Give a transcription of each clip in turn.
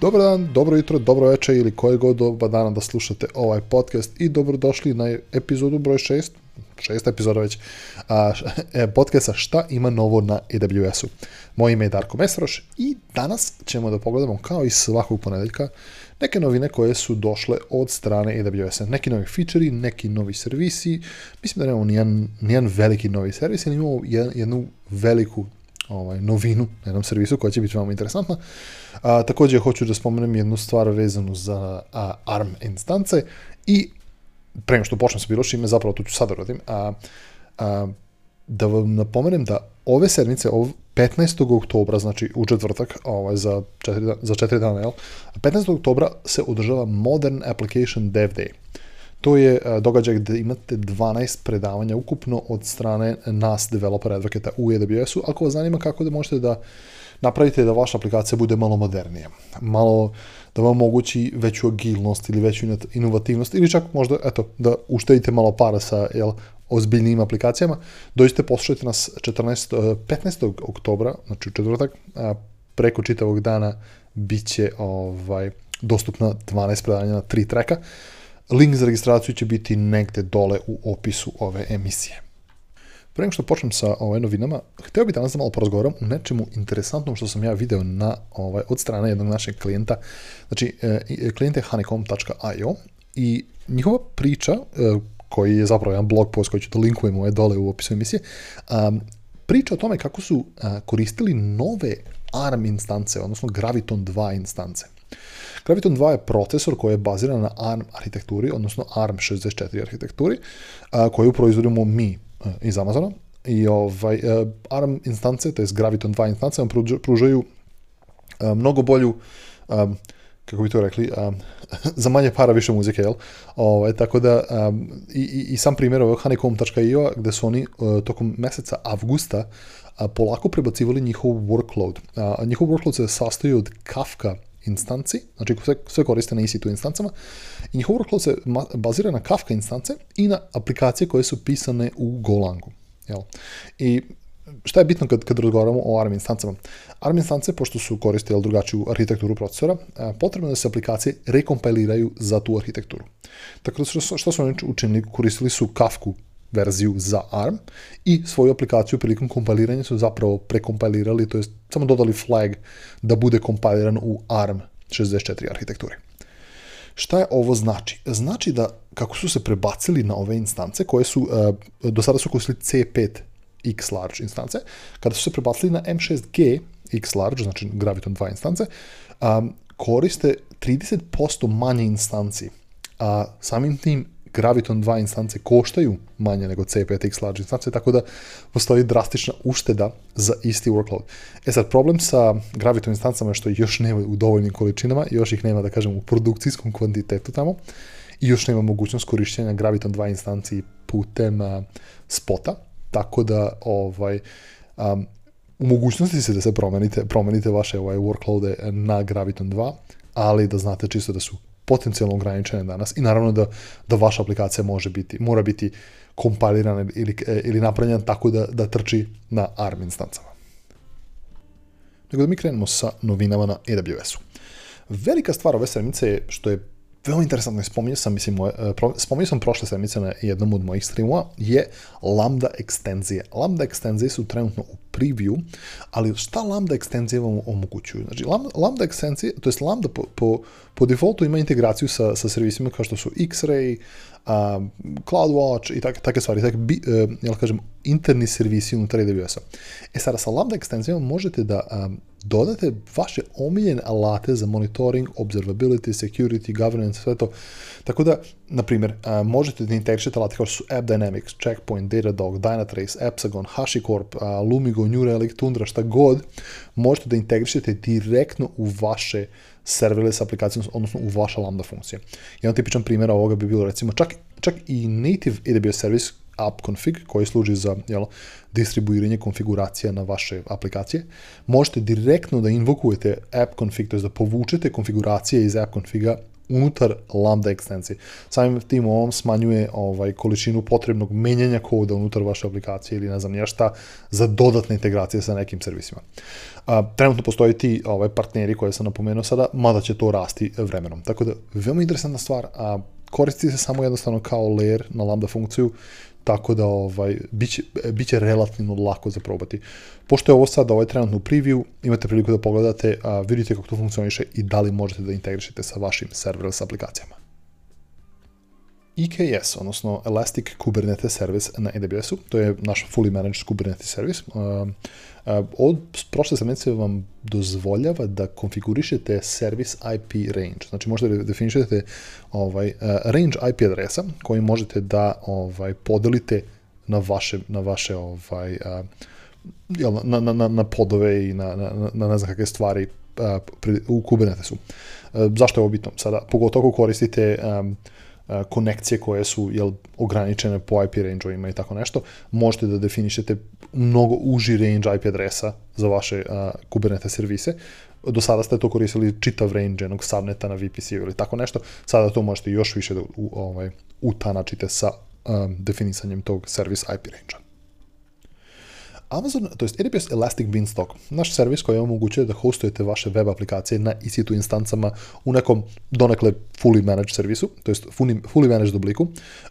Dobar dan, dobro jutro, dobro večer ili koje god doba dana da slušate ovaj podcast i dobrodošli na epizodu broj 6, 6. epizoda već, a, e, podcasta Šta ima novo na AWS-u. E Moje ime je Darko Mesroš i danas ćemo da pogledamo kao i svakog ponedeljka neke novine koje su došle od strane AWS-a. E neki novi feature-i, neki novi servisi, mislim da nemamo nijedan, veliki novi servis, ali imamo jednu veliku ovaj, novinu na jednom servisu koja će biti vrlo interesantna. A, također hoću da spomenem jednu stvar vezanu za ARM instance i prema što počnem sa bilo čime, zapravo to ću sad rodim, a, da vam napomenem da ove sedmice, ov, 15. oktobra, znači u četvrtak, ovaj, za, četiri, za četiri dana, jel? 15. oktobra se održava Modern Application Dev Day. To je e, događaj gdje imate 12 predavanja ukupno od strane nas, developera Advocata u AWS-u. Ako vas zanima kako da možete da napravite da vaša aplikacija bude malo modernija, malo da vam omogući veću agilnost ili veću inovativnost ili čak možda eto, da uštedite malo para sa jel, ozbiljnim aplikacijama, dođite poslušajte nas 14, 15. E, oktobra, znači u četvrtak, preko čitavog dana bit će ovaj, dostupna 12 predavanja na tri treka. Link za registraciju će biti negde dole u opisu ove emisije. Pre nego što počnem sa ovim ovaj, novinama, htio bih danas da malo porazgovaram o nečemu interesantnom što sam ja video na, ovaj, od strane jednog našeg klijenta. Znači, e, klijent je honeycomb.io i njihova priča, e, koji je zapravo jedan blog post koji ću da linkujem ovaj, dole u opisu emisije, priča o tome kako su koristili nove ARM instance, odnosno Graviton 2 instance. Graviton 2 je procesor koji je baziran na ARM arhitekturi, odnosno ARM 64 arhitekturi, koju proizvodimo mi e, iz Amazona. I ovaj, e, ARM instance, to je Graviton 2 instance, vam pružaju e, mnogo bolju kako bi to rekli, za manje para više muzike, jel? Ovaj, tako da, i, i, sam primjer ovog honeycomb.io, gde su oni tokom meseca avgusta polako prebacivali njihov workload. njihov workload se sastoji od Kafka instanci, znači sve, sve koriste na EC2 instancama, i njihov se bazira na Kafka instance i na aplikacije koje su pisane u Golangu. Jel? I šta je bitno kad, kad razgovaramo o ARM instancama? ARM instance, pošto su koristili drugačiju arhitekturu procesora, e, potrebno je da se aplikacije rekompiliraju za tu arhitekturu. Tako što su oni učinili, koristili su Kafku verziju za ARM i svoju aplikaciju prilikom kompiliranja su zapravo prekompilirali, to je samo dodali flag da bude kompiliran u ARM 64 arhitekture. Šta je ovo znači? Znači da kako su se prebacili na ove instance koje su, e, do sada su koristili C5 X large instance, kada su se prebacili na M6G X large, znači Graviton 2 instance, koriste 30% manje instanci, a samim tim Graviton 2 instance koštaju manje nego C5X large instance, tako da postoji drastična ušteda za isti workload. E sad, problem sa Graviton instancama je što još nema u dovoljnim količinama, još ih nema, da kažem, u produkcijskom kvantitetu tamo, i još nema mogućnost korišćenja Graviton 2 instanci putem spota, tako da ovaj, u mogućnosti se da se promenite, vaše ovaj workloade na Graviton 2, ali da znate čisto da su potencijalno ograničene danas i naravno da, da vaša aplikacija može biti, mora biti kompilirana ili, e, ili napravljena tako da, da trči na ARM instancama. Nego da mi krenemo sa novinama na AWS-u. Velika stvar ove sedmice je što je veoma interesantno, spominjao sam, mislim, e, spominjao sam prošle sedmice na jednom od mojih streamova, je Lambda ekstenzije. Lambda ekstenzije su trenutno u preview, ali šta Lambda ekstenzije vam omogućuju? Znači, Lambda ekstenzije, to je Lambda po, po, defaultu ima integraciju sa, sa servisima kao što su X-Ray, CloudWatch i tak, takve stvari, tak, bi, e, jel kažem, interni servisi unutar AWS-a. E sada, sa Lambda ekstenzijama možete da dodate vaše omiljene alate za monitoring, observability, security, governance, sve to. Tako da, na primjer, e, možete da integrišete alate kao što su AppDynamics, Checkpoint, Datadog, Dynatrace, Epsagon, HashiCorp, e, Lumigo, New Relic, Tundra, šta god, možete da integrišete direktno u vaše serverless aplikacijom, odnosno u vaša Lambda funkcije. Jedan tipičan primjer ovoga bi bilo recimo čak, i native AWS servis config koji služi za jel, distribuiranje konfiguracija na vaše aplikacije. Možete direktno da invokujete app.config, to je da povučete konfiguracije iz configa unutar lambda ekstenzije. Samim tim ovom smanjuje ovaj količinu potrebnog menjanja koda unutar vaše aplikacije ili ne znam ja šta za dodatne integracije sa nekim servisima. A, trenutno postoje ti ovaj, partneri koje sam napomenuo sada, mada će to rasti vremenom. Tako da, veoma interesantna stvar, a koristi se samo jednostavno kao layer na lambda funkciju tako da ovaj, bit, će, relativno lako za probati. Pošto je ovo sada ovaj trenutno u preview, imate priliku da pogledate, vidite kako to funkcioniše i da li možete da integrišete sa vašim serverom s aplikacijama. EKS, odnosno Elastic Kubernetes Service na AWS-u, to je naš fully managed Kubernetes service. Um, uh, od prošle stranice vam dozvoljava da konfigurišete service IP range, znači možete da definišete ovaj, uh, range IP adresa koji možete da ovaj, podelite na vaše, na vaše ovaj, uh, na, na, na, na podove i na, na, na ne znam kakve stvari u Kubernetesu. Zašto je ovo bitno? Sada, pogotovo ako koristite um, E, konekcije koje su jel, ograničene po IP range-ovima i tako nešto, možete da definišete mnogo uži range IP adresa za vaše a, e, Kubernetes servise. Do sada ste to koristili čitav range jednog subneta na VPC ili tako nešto, sada to možete još više da u, ovaj, utanačite sa um, definisanjem tog service IP range-a. Amazon, to jest AWS Elastic Beanstalk, naš servis koji omogućuje da hostujete vaše web aplikacije na EC2 instancama u nekom donekle fully managed servisu, to jest fully, managed obliku,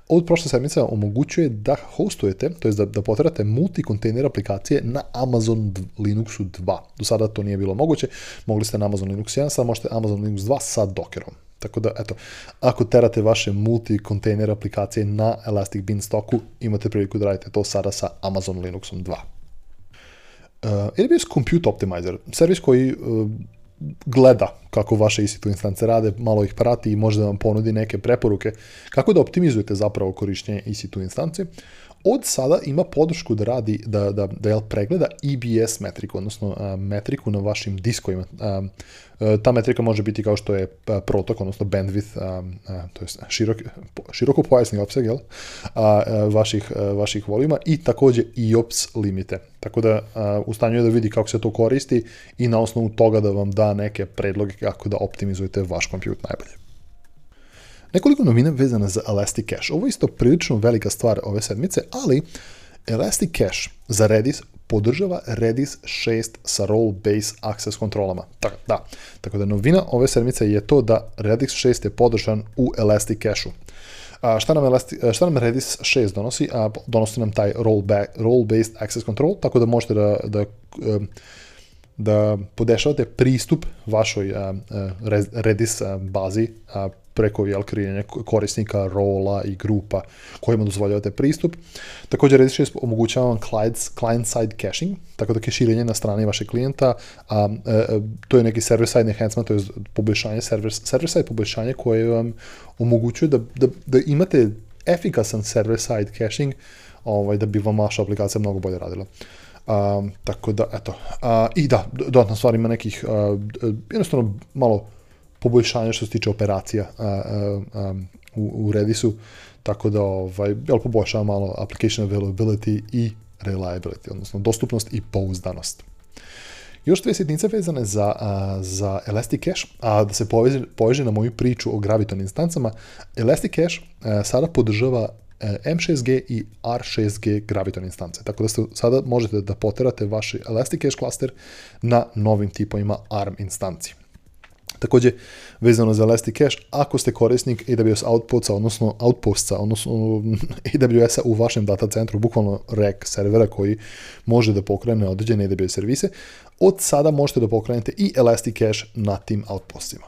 od prošle sedmice omogućuje da hostujete, to jest da, da potrebate multi container aplikacije na Amazon Linuxu 2. Do sada to nije bilo moguće, mogli ste na Amazon Linux 1, sad možete Amazon Linux 2 sa Dockerom. Tako da, eto, ako terate vaše multi container aplikacije na Elastic Beanstalku, imate priliku da radite to sada sa Amazon Linuxom 2. Uh, AWS Compute Optimizer, servis koji uh, gleda kako vaše EC2 instance rade, malo ih prati i možda vam ponudi neke preporuke kako da optimizujete zapravo korištenje EC2 instance od sada ima podršku da radi, da, da, da jel, pregleda EBS metriku, odnosno metriku na vašim diskovima. E, ta metrika može biti kao što je protok, odnosno bandwidth, to je širok, široko pojasni opseg, jel, e, vaših, e, vaših volima i takođe IOPS limite. Tako da u stanju je da vidi kako se to koristi i na osnovu toga da vam da neke predloge kako da optimizujete vaš kompjut najbolje. Nekoliko novina vezana za Elastic Cache. Ovo je isto prilično velika stvar ove sedmice, ali Elastic Cache za Redis podržava Redis 6 sa role-based access kontrolama. Tako da, tako da novina ove sedmice je to da Redis 6 je podržan u Elastic Cache-u. šta, nam Redis 6 donosi? A, donosi nam taj role-based access control, tako da možete da, podešavate pristup vašoj Redis bazi preko jel, kreiranja korisnika, rola i grupa kojima dozvoljavate pristup. Također 6 omogućava vam client-side caching, tako da keširanje na strani vašeg klijenta, a, e, to je neki server-side enhancement, to je poboljšanje, server-side poboljšanje koje vam omogućuje da, da, da imate efikasan server-side caching ovaj, da bi vam vaša aplikacija mnogo bolje radila. tako da, eto. Uh, I da, dodatna stvar ima nekih, jednostavno malo poboljšanja što se tiče operacija u, u Redisu, tako da ovaj, jel, poboljšava malo application availability i reliability, odnosno dostupnost i pouzdanost. Još dvije sitnice vezane za, a, za Elastic Cache, a da se poveže, na moju priču o graviton instancama, Elastic Cache e, sada podržava e, M6G i R6G graviton instance. Tako da sada možete da poterate vaš Elastic Cache klaster na novim tipovima ARM instanci. Također, vezano za Elastic ako ste korisnik AWS Outposta, odnosno Outposta, odnosno AWS-a u vašem data centru, bukvalno REC servera koji može da pokrene određene AWS servise, od sada možete da pokrenete i Elastic na tim Outpostima.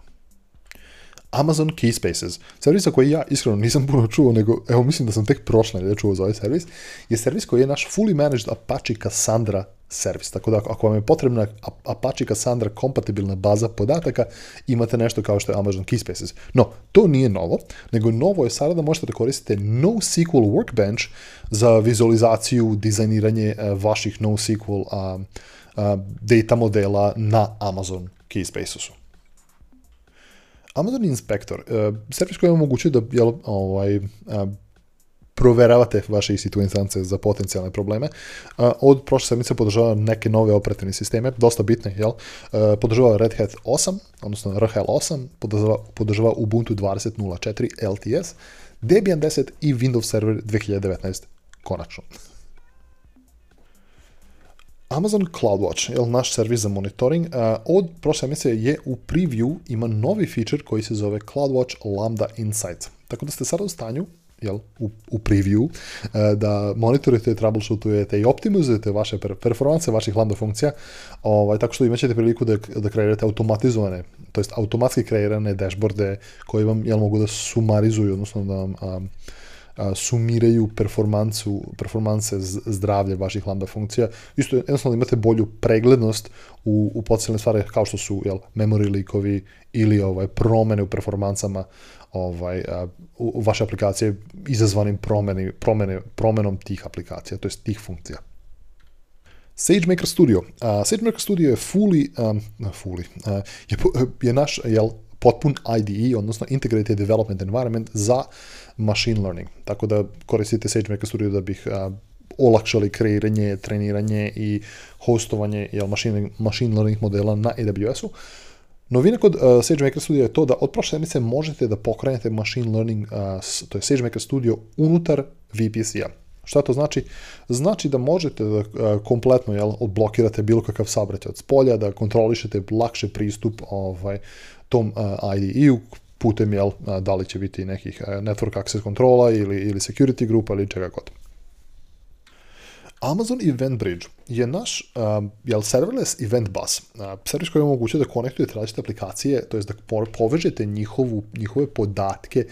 Amazon Keyspaces. Spaces, servisa koji ja iskreno nisam puno čuo, nego evo mislim da sam tek prošla ili čuo za ovaj servis, je servis koji je naš fully managed Apache Cassandra servis. Tako da ako vam je potrebna Apache Cassandra kompatibilna baza podataka, imate nešto kao što je Amazon Keyspaces. No, to nije novo, nego novo je sada da možete da koristite NoSQL Workbench za vizualizaciju, dizajniranje e, vaših NoSQL data modela na Amazon Keyspacesu. Amazon Inspector, e, servis koji vam omogućuje da ovaj, e, proveravate vaše ec instance za potencijalne probleme. Od prošle sedmice podržava neke nove operativne sisteme, dosta bitne, jel? Podržava Red Hat 8, odnosno RHEL 8, podržava, podržava Ubuntu 20.04 LTS, Debian 10 i Windows Server 2019, konačno. Amazon CloudWatch, jel, naš servis za monitoring, od prošle mjese je u preview ima novi feature koji se zove CloudWatch Lambda Insights. Tako da ste sada u stanju jel, u, u preview, e, da monitorujete, troubleshootujete i optimizujete vaše performanse, vaših lambda funkcija, ovaj, tako što imat ćete priliku da, da kreirate automatizovane, to jest automatski kreirane dashboarde koji vam jel, mogu da sumarizuju, odnosno da vam sumiraju performancu, performanse zdravlja vaših lambda funkcija. Isto jednostavno imate bolju preglednost u, u potencijalne stvari kao što su jel, memory likovi ili ovaj promene u performancama ovaj, u, vaše aplikacije izazvanim promeni, promene, promenom tih aplikacija, to jest tih funkcija. SageMaker Studio. Uh, SageMaker Studio je fully, um, fully je, je naš jel, potpun IDE, odnosno Integrated Development Environment za machine learning. Tako da koristite SageMaker Studio da bih olakšali kreiranje, treniranje i hostovanje jel, machine, machine learning modela na AWS-u. Novina kod uh, SageMaker Studio je to da od prošle sedmice možete da pokrenete machine learning, to je SageMaker Studio, unutar VPC-a. Šta to znači? Znači da možete da kompletno jel, odblokirate bilo kakav od spolja, da kontrolišete lakše pristup ovaj, tom e, IDE-u putem, jel, da li će biti nekih e, network access kontrola ili, ili security grupa ili čega god. Amazon EventBridge je naš e, jel, serverless event bus, servis koji omogućuje da konektujete različite aplikacije, to jest da povežete njihovu, njihove podatke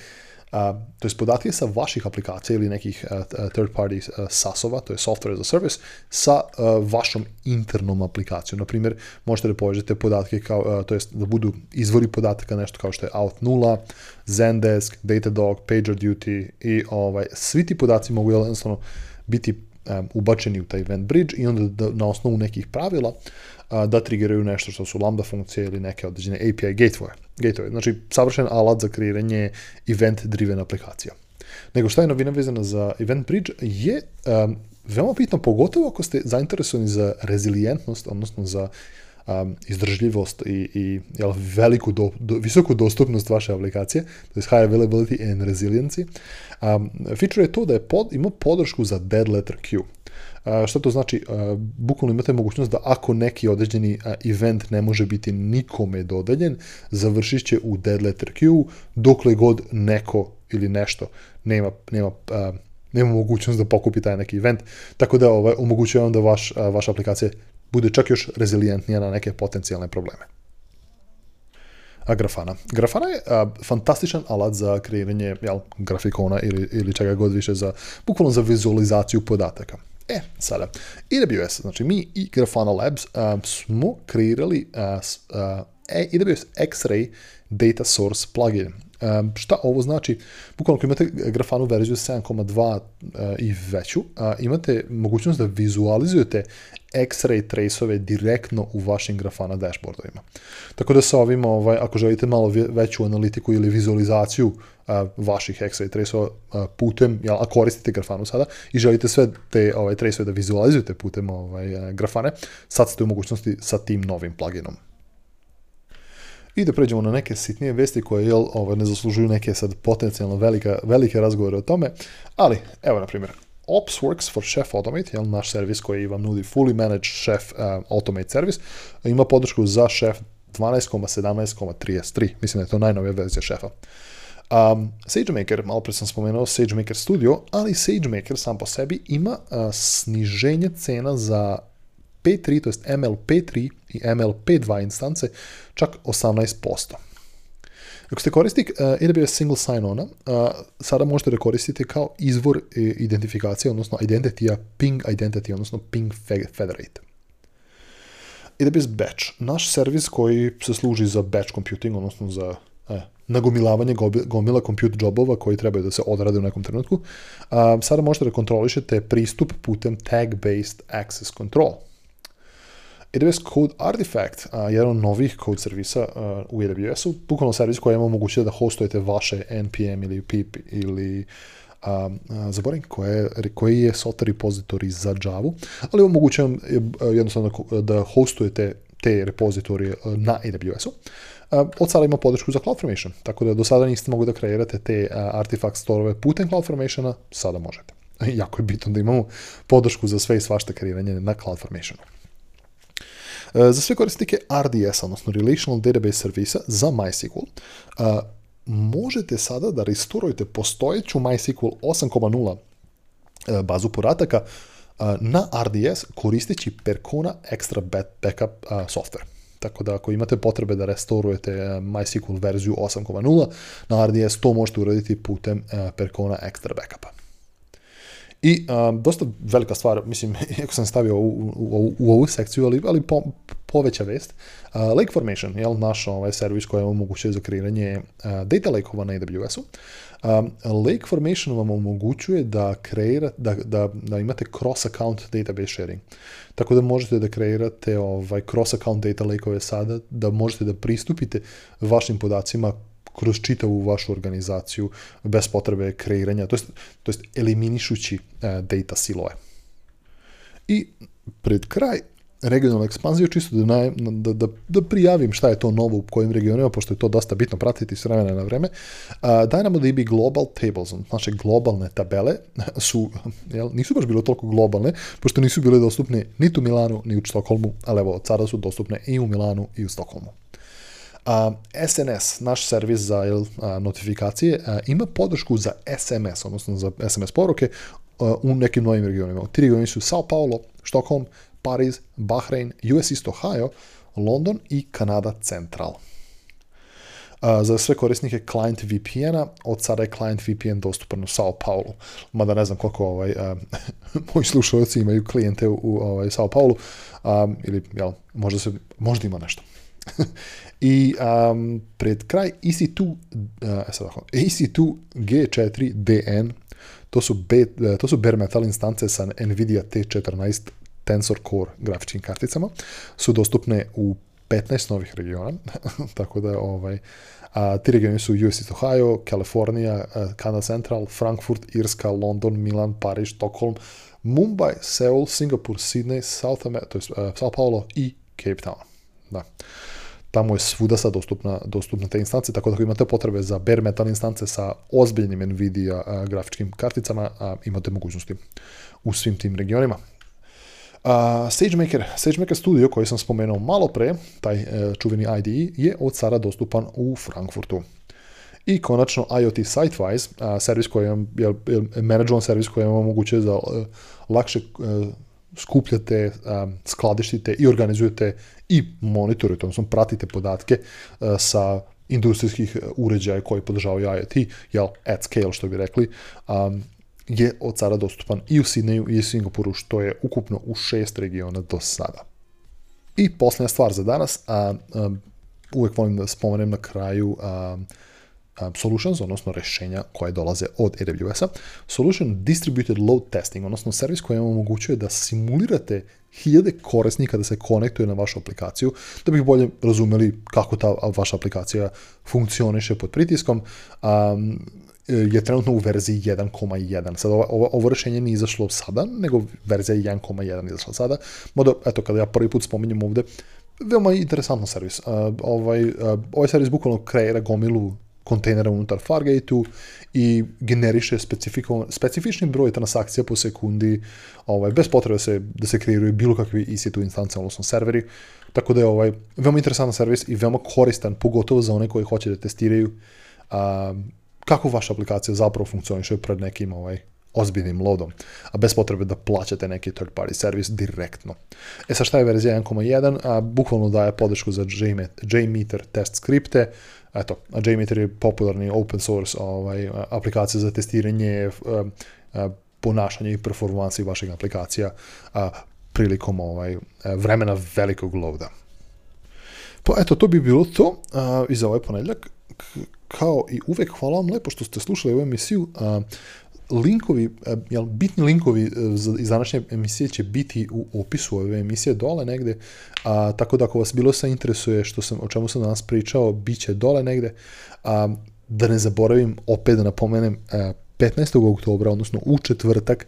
Uh, to je podatke sa vaših aplikacija ili nekih uh, uh, third party saas to je software as a service, sa vašom internom aplikacijom. Naprimjer, možete da povežete podatke kao, to da budu izvori podataka nešto kao što je Out0, Zendesk, Datadog, PagerDuty i ovaj, svi ti podaci mogu jednostavno biti ubačeni u taj event bridge i onda na osnovu nekih pravila da trigeraju nešto što su lambda funkcije ili neke određene API gateway. gateway. Znači, savršen alat za kreiranje event-driven aplikacija. Nego šta je novina vezana za event bridge je veoma bitno, pogotovo ako ste zainteresovani za rezilijentnost, odnosno za um, izdržljivost i, i jel, veliku do, visoku dostupnost vaše aplikacije, to je high availability and resiliency. Um, feature je to da je pod, ima podršku za dead letter queue. Uh, Što šta to znači? Uh, bukvalno imate mogućnost da ako neki određeni uh, event ne može biti nikome dodeljen, završit će u dead letter queue dokle god neko ili nešto nema, nema uh, nema mogućnost da pokupi taj neki event, tako da ovaj, omogućuje da vaš, vaša aplikacija bude čak još rezilijentnija na neke potencijalne probleme. A grafana. Grafana je fantastičan alat za kreiranje jel, grafikona ili, ili čega god više za, bukvalno za vizualizaciju podataka. E, sada, AWS, znači mi i Grafana Labs smo kreirali a, a, e, AWS X-Ray Data Source plugin šta ovo znači? Bukvalno ako imate grafanu verziju 7.2 eh, i veću, imate mogućnost da vizualizujete X-ray traceove direktno u vašim grafana dashboardovima. Tako da sa ovim, ovaj, ako želite malo veću analitiku ili vizualizaciju eh, vaših X-ray traceova eh, putem, a koristite grafanu sada i želite sve te ovaj, traceove da vizualizujete putem ovaj, grafane, sad ste u mogućnosti sa tim novim pluginom. I da pređemo na neke sitnije vesti koje jel, ovaj, ne zaslužuju neke sad potencijalno velika, velike razgovore o tome, ali evo na primjer, OpsWorks for Chef Automate, jel, naš servis koji vam nudi fully managed Chef eh, Automate servis, ima podršku za Chef 12,17,33, mislim da je to najnovija verzija šefa. Um, SageMaker, malo pre sam spomenuo SageMaker Studio, ali SageMaker sam po sebi ima eh, sniženje cena za P3, to jest ml 3 i ml 2 instance, čak 18%. Ako ste korisnik e, AWS Single sign on e, sada možete da koristite kao izvor e, identifikacije, odnosno identity ping identity, odnosno ping federate. AWS Batch, naš servis koji se služi za batch computing, odnosno za nagomilavanje gomila compute jobova koji trebaju da se odrade u nekom trenutku, sada možete da kontrolišete pristup putem tag-based access control. AWS Code Artifact, a, jedan od novih code servisa u AWS-u, bukvalno servis koji vam omogućuje da hostujete vaše NPM ili PIP ili a, koje, koji je SOTA repozitori za Java, ali omogućuje vam e, jednostavno da hostujete te repozitorije e, na AWS-u. Od sada ima podršku za CloudFormation, tako da do sada niste mogli da kreirate te artifact storove putem CloudFormationa, sada možete. jako je bitno da imamo podršku za sve i svašta kreiranje na CloudFormationu. E, za sve korisnike RDS, odnosno Relational Database servisa za MySQL, e, možete sada da restorujete postojeću MySQL 8.0 e, bazu podataka na RDS koristeći Percona Extra Backup software. Tako da ako imate potrebe da restorujete MySQL verziju 8.0 na RDS, to možete uraditi putem Percona Extra Backupa. I dosta velika stvar, mislim, iako sam stavio u, u, ovu sekciju, ali, ali po, poveća vest, Lake Formation, jel, naš ovaj servis koji vam omogućuje za kreiranje uh, data ova na AWS-u, Lake Formation vam omogućuje da, kreira, da, da, da imate cross-account database sharing. Tako da možete da kreirate ovaj cross-account data lake-ove sada, da možete da pristupite vašim podacima kroz čitavu vašu organizaciju bez potrebe kreiranja, to jest, to jest eliminišući e, data silove. I pred kraj regionalna ekspanzije čisto da, da, da, da, prijavim šta je to novo u kojim regionima, pošto je to dosta bitno pratiti s vremena na vreme. daj Dynamo DB Global Tables, znači globalne tabele, su, jel, nisu baš bile toliko globalne, pošto nisu bile dostupne ni u Milanu, ni u Stokholmu, ali evo, od sada su dostupne i u Milanu i u Stokholmu. SNS, naš servis za notifikacije, ima podršku za SMS, odnosno za SMS poruke u nekim novim regionima. Tri regioni su Sao Paulo, Stockholm, Pariz, Bahrein, US East Ohio, London i Kanada Central. za sve korisnike Client VPN-a, od sada je Client VPN dostupan u Sao Paulo. Mada ne znam koliko ovaj, moji slušalci imaju klijente u, ovaj, Sao Paulo, ili se, možda ima nešto. I um, pred kraj EC2, uh, EC2 G4 DN, to su, be, e, to su bare metal instance sa NVIDIA T14 Tensor Core grafičkim karticama, su dostupne u 15 novih regiona, tako da ovaj, a, ti regioni su East Ohio, California, e, Canada Central, Frankfurt, Irska, London, Milan, Paris, Stockholm, Mumbai, Seoul, Singapur, Sydney, South, America, to je, uh, e, Sao Paulo i Cape Town. Da tamo je svuda sad dostupna, dostupna te instance, tako da ako imate potrebe za bare metal instance sa ozbiljnim NVIDIA grafičkim karticama, a, imate mogućnosti u svim tim regionima. A, SageMaker, SageMaker Studio koji sam spomenuo malo pre, taj e, čuveni IDE, je od sada dostupan u Frankfurtu. I konačno IoT Sitewise, servis koji je, je, je servis koji vam omogućuje za e, lakše e, skupljate, skladištite i organizujete i monitorujete, odnosno pratite podatke sa industrijskih uređaja koji podržavaju IoT, jel, at scale što bi rekli, je od sada dostupan i u Sidneju i u Singapuru, što je ukupno u šest regiona do sada. I posljednja stvar za danas, a, a uvijek volim da spomenem na kraju solutions, odnosno rješenja koje dolaze od AWS-a. Solution Distributed Load Testing, odnosno servis koji vam omogućuje da simulirate hiljade korisnika da se konektuje na vašu aplikaciju, da bih bolje razumeli kako ta vaša aplikacija funkcioniše pod pritiskom. E, je trenutno u verziji 1.1. Sad ovo, ovo, rješenje nije izašlo sada, nego verzija 1.1 izašla sada. Modo, eto, kada ja prvi put spominjem ovdje, veoma interesantno servis. ovaj, ovaj servis bukvalno kreira gomilu kontejnera unutar Fargate-u i generiše specifični broj transakcija po sekundi, ovaj, bez potrebe se, da se kreiraju bilo kakvi EC2 instance, odnosno serveri, tako da je ovaj veoma interesantan servis i veoma koristan, pogotovo za one koji hoće da testiraju kako vaša aplikacija zapravo funkcioniše pred nekim ovaj, ozbiljnim lodom, a bez potrebe da plaćate neki third party servis direktno. E sa šta je verzija 1.1? Bukvalno daje podršku za JMeter e test skripte, eto, JMeter je popularni open source ovaj, aplikacija za testiranje eh, eh, ponašanja i performansi vašeg aplikacija prilikom ovaj, eh, vremena velikog loada. Pa eto, to bi bilo to i za ovaj ponedljak. Kao i uvek, hvala vam lepo što ste slušali ovu emisiju. A, linkovi, e, jel, bitni linkovi e, iz današnje emisije će biti u opisu ove emisije dole negdje, a, tako da ako vas bilo sa interesuje što sam, o čemu sam danas pričao, bit će dole negdje. A, da ne zaboravim, opet da napomenem, e, a, 15. oktobra, odnosno u četvrtak,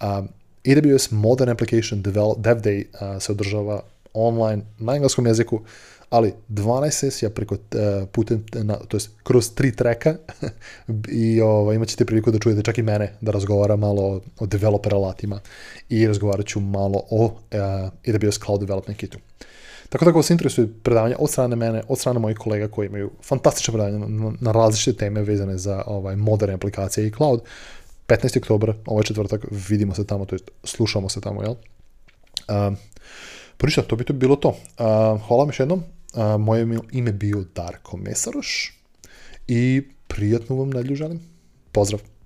a, AWS Modern Application Develop, Dev Day se održava online na engleskom jeziku, ali 12 sesija preko eh, putem, na, to jest kroz tri treka i ovaj, imat priliku da čujete čak i mene da razgovara malo o, o developer alatima i razgovarat ću malo o uh, eh, AWS Cloud Development Kitu. Tako da ako vas interesuje predavanja od strane mene, od strane mojih kolega koji imaju fantastične predavanja na, različite teme vezane za ovaj moderne aplikacije i cloud, 15. oktober, ovaj četvrtak, vidimo se tamo, to jest slušamo se tamo, jel? Uh, to bi to bilo to. Uh, hvala vam još jednom moje ime bio Darko Mesaroš i prijatno vam nadlju Pozdrav!